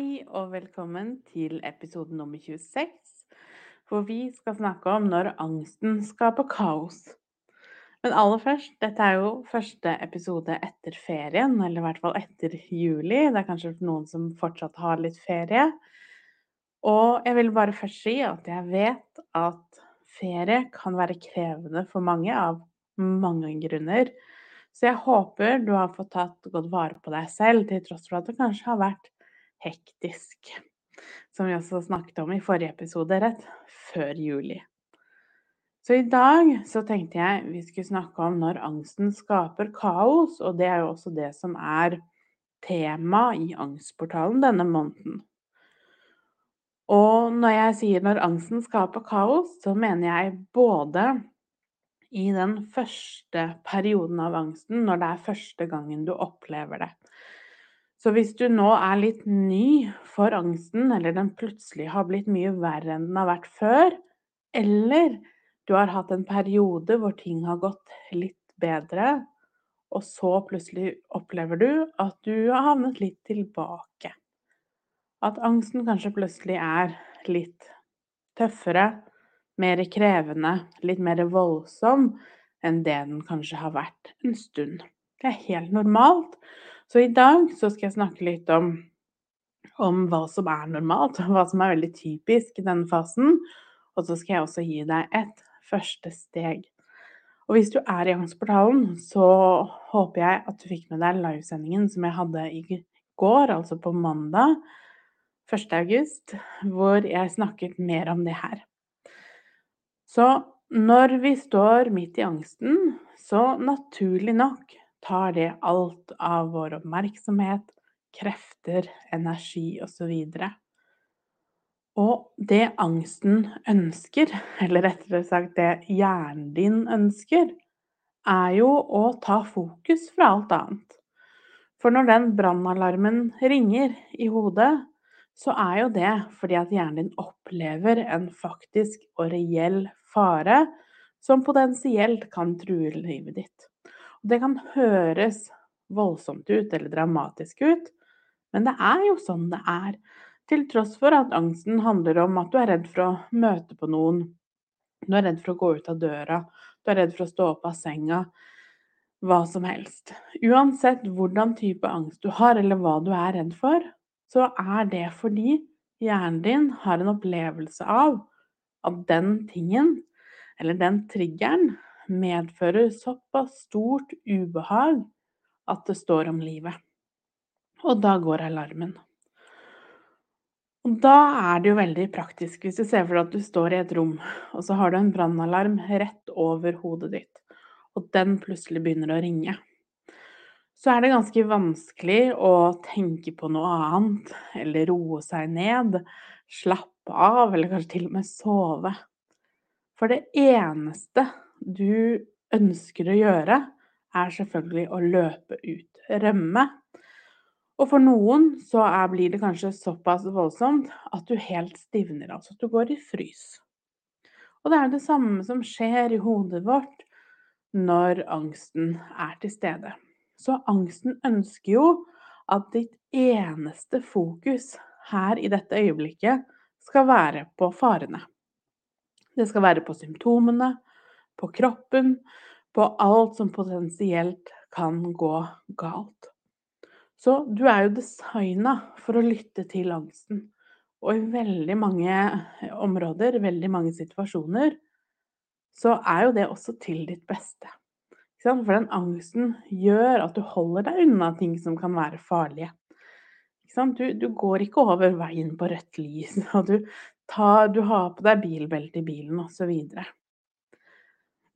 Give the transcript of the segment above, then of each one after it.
Hei og velkommen til episode nummer 26 hvor vi skal snakke om når angsten skaper kaos. Men aller først, dette er jo første episode etter ferien, eller i hvert fall etter juli. Det er kanskje noen som fortsatt har litt ferie. Og jeg vil bare først si at jeg vet at ferie kan være krevende for mange av mange grunner. Så jeg håper du har fått tatt godt vare på deg selv, til tross for at det kanskje har vært hektisk som vi også snakket om i forrige episode, rett før juli. Så i dag så tenkte jeg vi skulle snakke om når angsten skaper kaos, og det er jo også det som er tema i Angstportalen denne måneden. Og når jeg sier når angsten skaper kaos, så mener jeg både i den første perioden av angsten, når det er første gangen du opplever det. Så hvis du nå er litt ny for angsten, eller den plutselig har blitt mye verre enn den har vært før, eller du har hatt en periode hvor ting har gått litt bedre, og så plutselig opplever du at du har havnet litt tilbake. At angsten kanskje plutselig er litt tøffere, mer krevende, litt mer voldsom enn det den kanskje har vært en stund. Det er helt normalt. Så i dag så skal jeg snakke litt om, om hva som er normalt, og hva som er veldig typisk i denne fasen. Og så skal jeg også gi deg et første steg. Og hvis du er i Angstportalen, så håper jeg at du fikk med deg livesendingen som jeg hadde i går, altså på mandag 1. august, hvor jeg snakket mer om det her. Så når vi står midt i angsten, så naturlig nok tar det alt av vår oppmerksomhet, krefter, energi osv. Og, og det angsten ønsker, eller rettere sagt det hjernen din ønsker, er jo å ta fokus fra alt annet. For når den brannalarmen ringer i hodet, så er jo det fordi at hjernen din opplever en faktisk og reell fare som potensielt kan true livet ditt. Det kan høres voldsomt ut eller dramatisk ut, men det er jo sånn det er. Til tross for at angsten handler om at du er redd for å møte på noen, du er redd for å gå ut av døra, du er redd for å stå opp av senga, hva som helst. Uansett hvordan type angst du har, eller hva du er redd for, så er det fordi hjernen din har en opplevelse av at den tingen, eller den triggeren, medfører såpass stort ubehag at det står om livet. Og da går alarmen. Og da er det jo veldig praktisk hvis du ser for deg at du står i et rom, og så har du en brannalarm rett over hodet ditt, og den plutselig begynner å ringe. Så er det ganske vanskelig å tenke på noe annet, eller roe seg ned, slappe av, eller kanskje til og med sove. For det eneste du ønsker å gjøre, er selvfølgelig å løpe ut, rømme. Og for noen så er, blir det kanskje såpass voldsomt at du helt stivner, altså at du går i frys. Og det er det samme som skjer i hodet vårt når angsten er til stede. Så angsten ønsker jo at ditt eneste fokus her i dette øyeblikket skal være på farene. Det skal være på symptomene, på kroppen, på alt som potensielt kan gå galt. Så du er jo designa for å lytte til angsten. Og i veldig mange områder, veldig mange situasjoner, så er jo det også til ditt beste. For den angsten gjør at du holder deg unna ting som kan være farlige. Du, du, går ikke over veien på rødt lys, og du, tar, du har på deg bilbelte i bilen osv.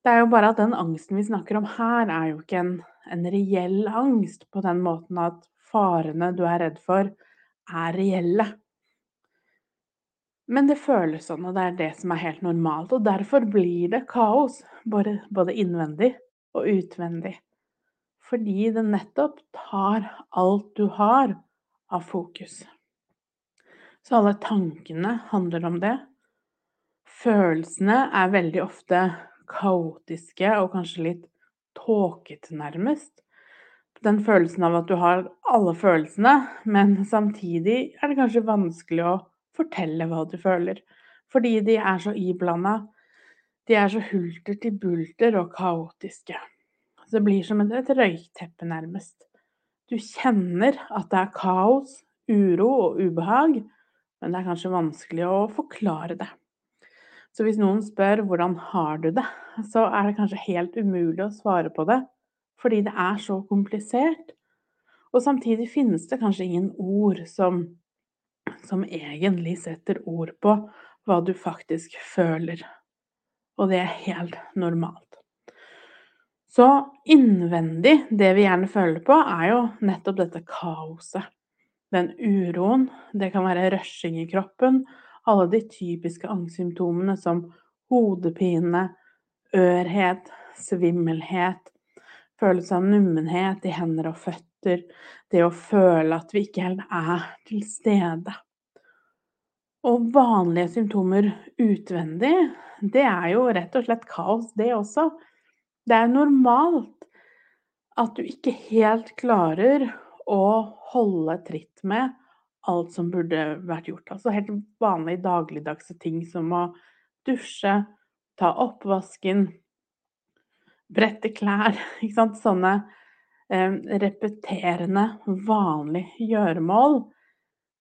Det er jo bare at den angsten vi snakker om her, er jo ikke en, en reell angst på den måten at farene du er redd for, er reelle. Men det føles sånn, og det er det som er helt normalt. Og derfor blir det kaos, både, både innvendig og utvendig. Fordi det nettopp tar alt du har av fokus. Så alle tankene handler om det. Følelsene er veldig ofte kaotiske og kanskje litt tåkete, nærmest. Den følelsen av at du har alle følelsene, men samtidig er det kanskje vanskelig å fortelle hva du føler. Fordi de er så iblanda. De er så hulter til bulter og kaotiske. Det blir som et røykteppe, nærmest. Du kjenner at det er kaos, uro og ubehag, men det er kanskje vanskelig å forklare det. Så hvis noen spør hvordan har du det, så er det kanskje helt umulig å svare på det, fordi det er så komplisert. Og samtidig finnes det kanskje ingen ord som som egentlig setter ord på hva du faktisk føler. Og det er helt normalt. Så innvendig, det vi gjerne føler på, er jo nettopp dette kaoset. Den uroen. Det kan være rushing i kroppen. Alle de typiske angstsymptomene som hodepine, ørhet, svimmelhet, følelse av nummenhet i hender og føtter, det å føle at vi ikke helt er til stede. Og vanlige symptomer utvendig, det er jo rett og slett kaos, det også. Det er normalt at du ikke helt klarer å holde tritt med alt som burde vært gjort. Altså helt vanlige dagligdagse ting som å dusje, ta oppvasken, brette klær, ikke sant. Sånne eh, repeterende, vanlige gjøremål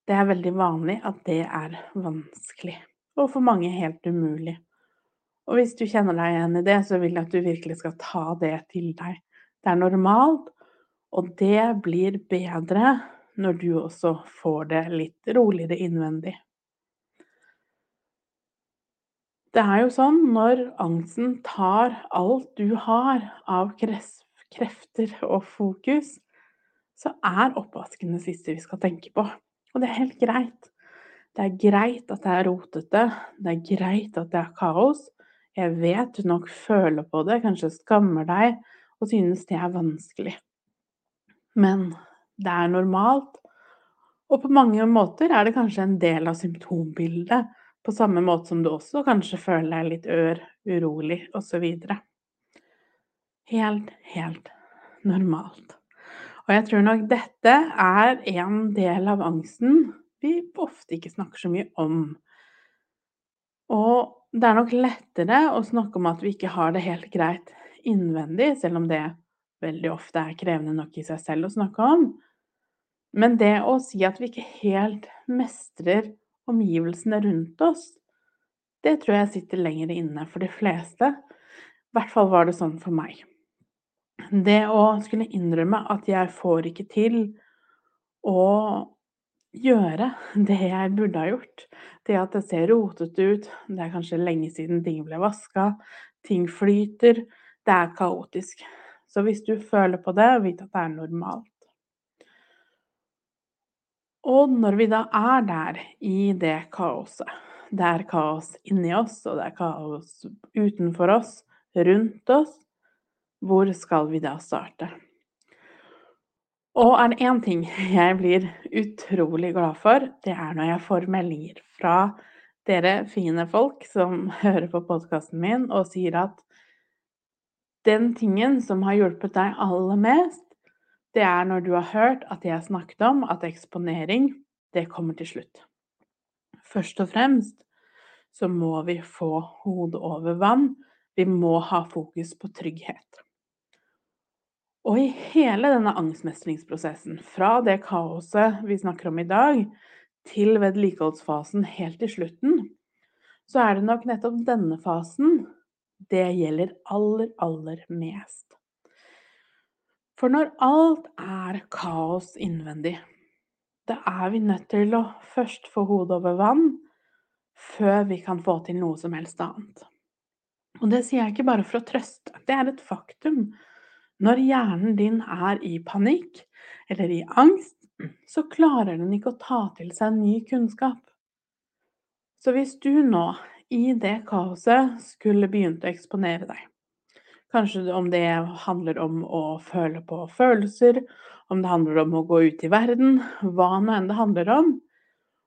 det er veldig vanlig at det er vanskelig, og for mange helt umulig. Og hvis du kjenner deg igjen i det, så vil jeg at du virkelig skal ta det til deg. Det er normalt, og det blir bedre når du også får det litt roligere innvendig. Det er jo sånn når angsten tar alt du har av krefter og fokus, så er oppvasken det siste vi skal tenke på. Og det er helt greit. Det er greit at det er rotete, det er greit at det er kaos. Jeg vet du nok føler på det, kanskje skammer deg og synes det er vanskelig. Men det er normalt, og på mange måter er det kanskje en del av symptombildet, på samme måte som du også kanskje føler deg litt ør, urolig osv. Helt, helt normalt. Og jeg tror nok dette er en del av angsten vi ofte ikke snakker så mye om. Og det er nok lettere å snakke om at vi ikke har det helt greit innvendig, selv om det veldig ofte er krevende nok i seg selv å snakke om. Men det å si at vi ikke helt mestrer omgivelsene rundt oss, det tror jeg sitter lenger inne for de fleste. I hvert fall var det sånn for meg. Det å skulle innrømme at jeg får ikke til å gjøre det jeg burde ha gjort. Det at det ser rotete ut, det er kanskje lenge siden ting ble vaska, ting flyter, det er kaotisk. Så hvis du føler på det, vit at det er normalt. Og når vi da er der i det kaoset, det er kaos inni oss, og det er kaos utenfor oss, rundt oss, hvor skal vi da starte? Og er det én ting jeg blir utrolig glad for, det er når jeg får meldinger fra dere fine folk som hører på podkasten min og sier at den tingen som har hjulpet deg aller mest, det er når du har hørt at jeg snakket om at eksponering, det kommer til slutt. Først og fremst så må vi få hodet over vann. Vi må ha fokus på trygghet. Og i hele denne angstmestringsprosessen, fra det kaoset vi snakker om i dag, til vedlikeholdsfasen helt til slutten, så er det nok nettopp denne fasen det gjelder aller, aller mest. For når alt er kaos innvendig, da er vi nødt til å først få hodet over vann før vi kan få til noe som helst annet. Og det sier jeg ikke bare for å trøste, det er et faktum. Når hjernen din er i panikk eller i angst, så klarer den ikke å ta til seg ny kunnskap. Så hvis du nå i det kaoset skulle begynt å eksponere deg, kanskje om det handler om å føle på følelser, om det handler om å gå ut i verden, hva nå enn det handler om,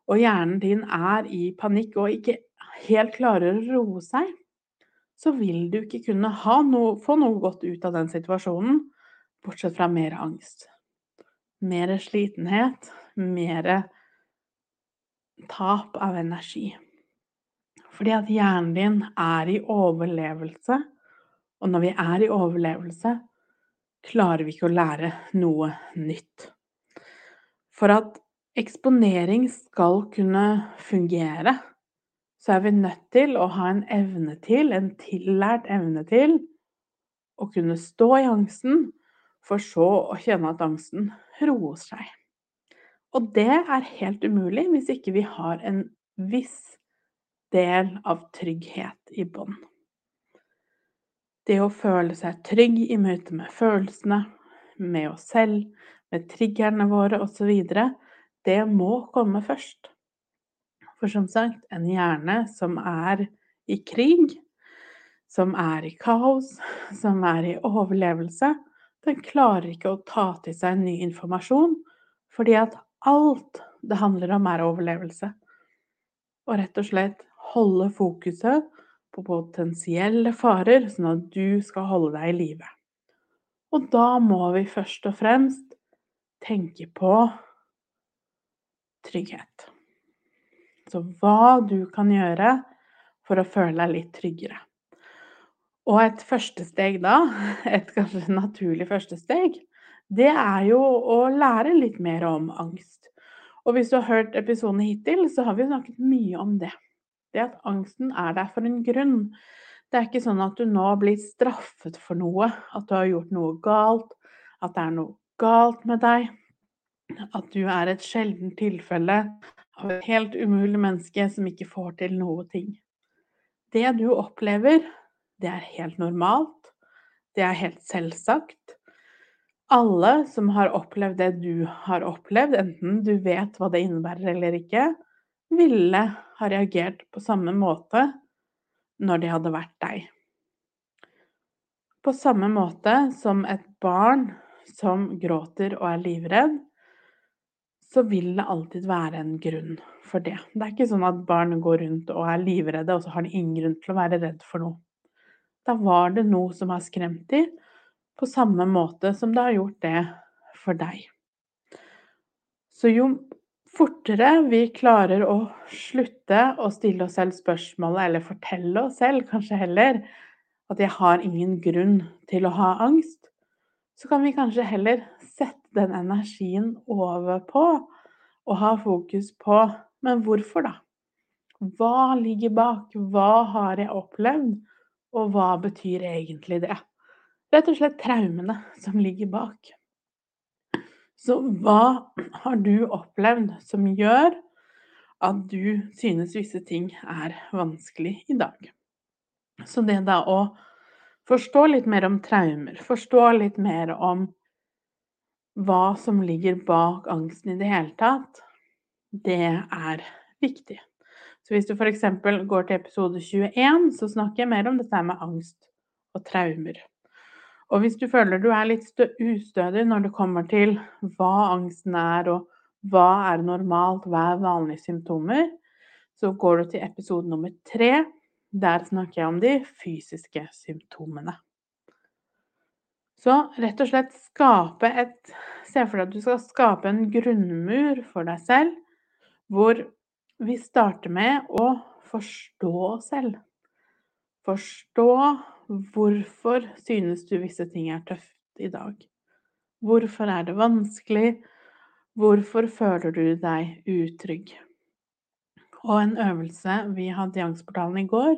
og hjernen din er i panikk og ikke helt klarer å roe seg, så vil du ikke kunne noe, få noe godt ut av den situasjonen, bortsett fra mer angst. Mer slitenhet, mer tap av energi. Fordi at hjernen din er i overlevelse, og når vi er i overlevelse, klarer vi ikke å lære noe nytt. For at eksponering skal kunne fungere, så er vi nødt til å ha en evne til, en tillært evne til, å kunne stå i angsten, for så å kjenne at angsten roer seg. Og det er helt umulig hvis ikke vi har en viss del av trygghet i bånd. Det å føle seg trygg i møte med følelsene, med oss selv, med triggerne våre osv., det må komme først. For som sagt, en hjerne som er i krig, som er i kaos, som er i overlevelse, den klarer ikke å ta til seg ny informasjon, fordi at alt det handler om, er overlevelse. Og rett og slett holde fokuset på potensielle farer, sånn at du skal holde deg i live. Og da må vi først og fremst tenke på trygghet. Så hva du kan gjøre for å føle deg litt tryggere. Og et første steg da, et kanskje naturlig første steg, det er jo å lære litt mer om angst. Og hvis du har hørt episoden hittil, så har vi snakket mye om det det at angsten er der for en grunn. Det er ikke sånn at du nå blir straffet for noe, at du har gjort noe galt, at det er noe galt med deg, at du er et sjeldent tilfelle av et helt umulig menneske som ikke får til noe ting. Det du opplever, det er helt normalt, det er helt selvsagt. Alle som har opplevd det du har opplevd, enten du vet hva det innebærer eller ikke, ville ha reagert på samme måte når de hadde vært deg. På samme måte som et barn som gråter og er livredd, så vil det alltid være en grunn for det. Det er ikke sånn at barn går rundt og er livredde, og så har de ingen grunn til å være redd for noe. Da var det noe som har skremt dem, på samme måte som det har gjort det for deg. Så jo fortere vi klarer å slutte å stille oss selv spørsmålet, eller fortelle oss selv kanskje heller, at jeg har ingen grunn til å ha angst, så kan vi kanskje heller sette den energien over på og ha fokus på men hvorfor, da? Hva ligger bak? Hva har jeg opplevd? Og hva betyr egentlig det? Rett og slett traumene som ligger bak. Så hva har du opplevd som gjør at du synes visse ting er vanskelig i dag? Så det da å forstå litt mer om traumer, forstå litt mer om hva som ligger bak angsten i det hele tatt, det er viktig. Så hvis du f.eks. går til episode 21, så snakker jeg mer om dette med angst og traumer. Og hvis du føler du er litt ustødig når det kommer til hva angsten er, og hva er normalt, hva er vanlige symptomer, så går du til episode nummer tre. Der snakker jeg om de fysiske symptomene. Så rett og slett skape et Se for deg at du skal skape en grunnmur for deg selv, hvor vi starter med å forstå oss selv. Forstå Hvorfor synes du visse ting er tøft i dag? Hvorfor er det vanskelig? Hvorfor føler du deg utrygg? Og en øvelse vi hadde i Angstportalen i går,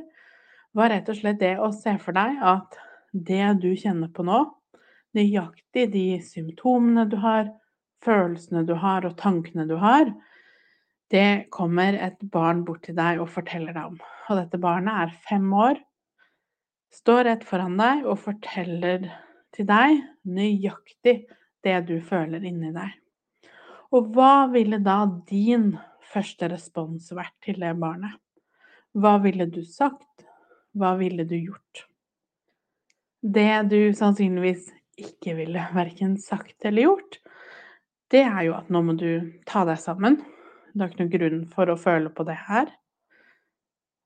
var rett og slett det å se for deg at det du kjenner på nå, nøyaktig de symptomene du har, følelsene du har og tankene du har, det kommer et barn bort til deg og forteller deg om. Og dette barnet er fem år står rett foran deg og forteller til deg nøyaktig det du føler inni deg. Og hva ville da din første respons vært til det barnet? Hva ville du sagt? Hva ville du gjort? Det du sannsynligvis ikke ville verken sagt eller gjort, det er jo at nå må du ta deg sammen. Det er ikke noen grunn for å føle på det her.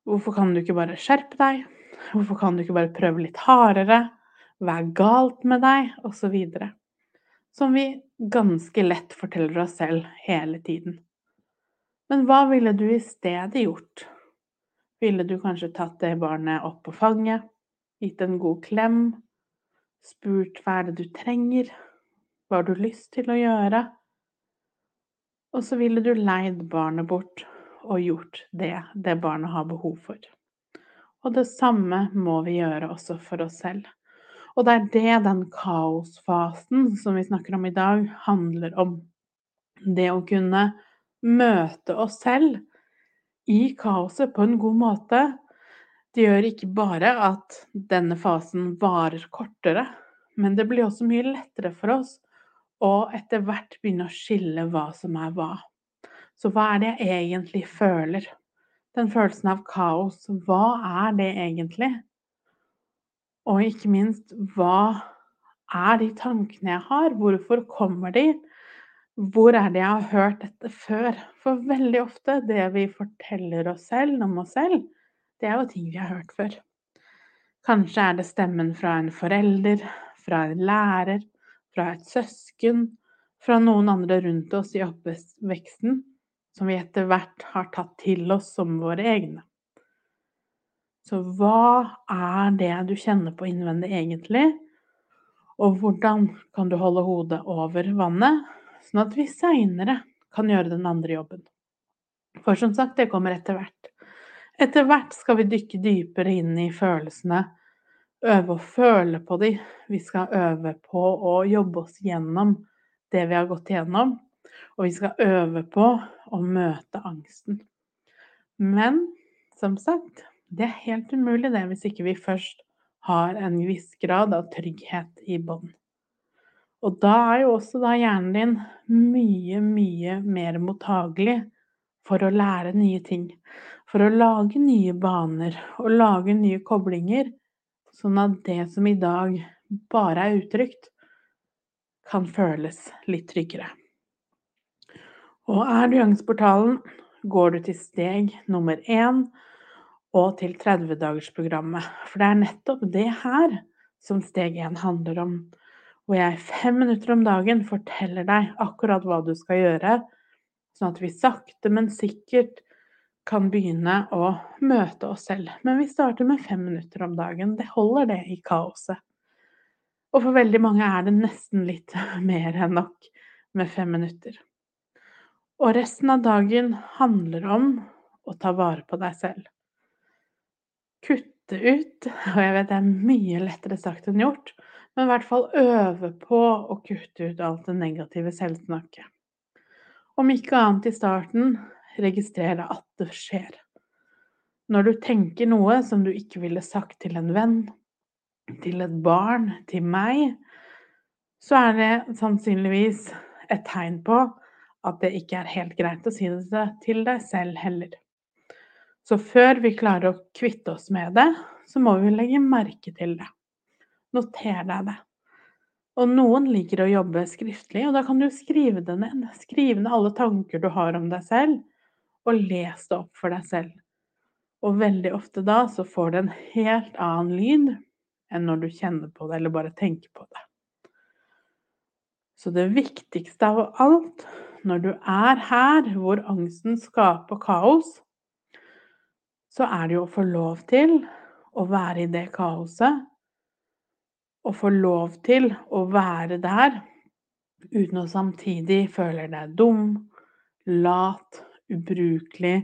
Hvorfor kan du ikke bare skjerpe deg? Hvorfor kan du ikke bare prøve litt hardere? Hva er galt med deg? Og så videre. Som vi ganske lett forteller oss selv hele tiden. Men hva ville du i stedet gjort? Ville du kanskje tatt det barnet opp på fanget, gitt en god klem, spurt hva er det du trenger, hva har du lyst til å gjøre? Og så ville du leid barnet bort og gjort det det barnet har behov for. Og det samme må vi gjøre også for oss selv. Og det er det den kaosfasen som vi snakker om i dag, handler om. Det å kunne møte oss selv i kaoset på en god måte. Det gjør ikke bare at denne fasen varer kortere, men det blir også mye lettere for oss å etter hvert begynne å skille hva som er hva. Så hva er det jeg egentlig føler? Den følelsen av kaos, hva er det egentlig? Og ikke minst, hva er de tankene jeg har? Hvorfor kommer de? Hvor er det jeg har hørt dette før? For veldig ofte, det vi forteller oss selv om oss selv, det er jo ting vi har hørt før. Kanskje er det stemmen fra en forelder, fra en lærer, fra et søsken, fra noen andre rundt oss i oppveksten som vi etter hvert har tatt til oss som våre egne. Så hva er det du kjenner på innvendig egentlig? Og hvordan kan du holde hodet over vannet, sånn at vi seinere kan gjøre den andre jobben? For som sagt, det kommer etter hvert. Etter hvert skal vi dykke dypere inn i følelsene, øve å føle på de. Vi skal øve på å jobbe oss gjennom det vi har gått igjennom, og vi skal øve på å møte angsten. Men som sagt, det er helt umulig det hvis ikke vi først har en viss grad av trygghet i bånd. Og da er jo også da hjernen din mye, mye mer mottagelig for å lære nye ting. For å lage nye baner og lage nye koblinger, sånn at det som i dag bare er utrygt, kan føles litt tryggere. Og er du i Angstportalen, går du til steg nummer én og til 30-dagersprogrammet. For det er nettopp det her som steg én handler om. Hvor jeg fem minutter om dagen forteller deg akkurat hva du skal gjøre, sånn at vi sakte, men sikkert kan begynne å møte oss selv. Men vi starter med fem minutter om dagen. Det holder, det, i kaoset. Og for veldig mange er det nesten litt mer enn nok med fem minutter. Og resten av dagen handler om å ta vare på deg selv. Kutte ut, og jeg vet det er mye lettere sagt enn gjort, men i hvert fall øve på å kutte ut alt det negative selvsnakket. Om ikke annet i starten, registrere at det skjer. Når du tenker noe som du ikke ville sagt til en venn, til et barn, til meg, så er det sannsynligvis et tegn på at det ikke er helt greit å si det til deg selv heller. Så før vi klarer å kvitte oss med det, så må vi legge merke til det. Noter deg det. Og noen liker å jobbe skriftlig, og da kan du skrive det ned. Skrive ned alle tanker du har om deg selv, og les det opp for deg selv. Og veldig ofte da så får det en helt annen lyd enn når du kjenner på det eller bare tenker på det. Så det viktigste av alt når du er her hvor angsten skaper kaos, så er det jo å få lov til å være i det kaoset. Og få lov til å være der uten å samtidig føle deg dum, lat, ubrukelig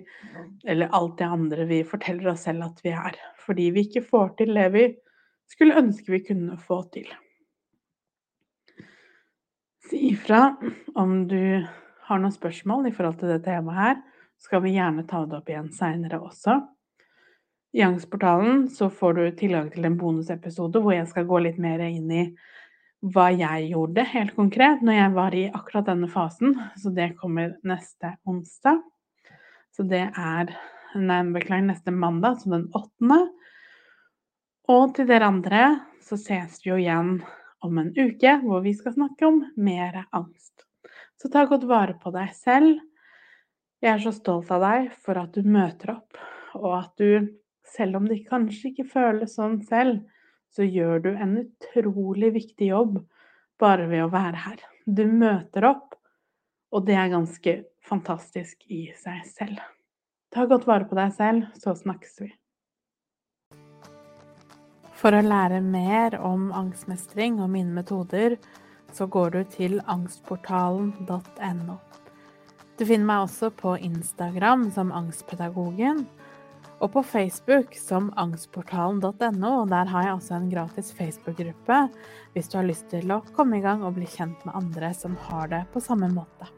eller alt det andre vi forteller oss selv at vi er. Fordi vi ikke får til det vi skulle ønske vi kunne få til. Si ifra om du har noen spørsmål i forhold til det temaet her, skal vi gjerne ta det opp igjen seinere også. I Angstportalen så får du tilgang til en bonusepisode hvor jeg skal gå litt mer inn i hva jeg gjorde helt konkret når jeg var i akkurat denne fasen. Så det kommer neste onsdag. Så det er nei, beklager, neste mandag, så den åttende. Og til dere andre så ses vi jo igjen om en uke, hvor vi skal snakke om mer angst. Så ta godt vare på deg selv. Jeg er så stolt av deg for at du møter opp, og at du, selv om det kanskje ikke føles sånn selv, så gjør du en utrolig viktig jobb bare ved å være her. Du møter opp, og det er ganske fantastisk i seg selv. Ta godt vare på deg selv, så snakkes vi. For å lære mer om angstmestring og mine metoder, så går du til angstportalen.no. Du finner meg også på Instagram som Angstpedagogen, og på Facebook som angstportalen.no. og Der har jeg også en gratis Facebook-gruppe hvis du har lyst til å komme i gang og bli kjent med andre som har det på samme måte.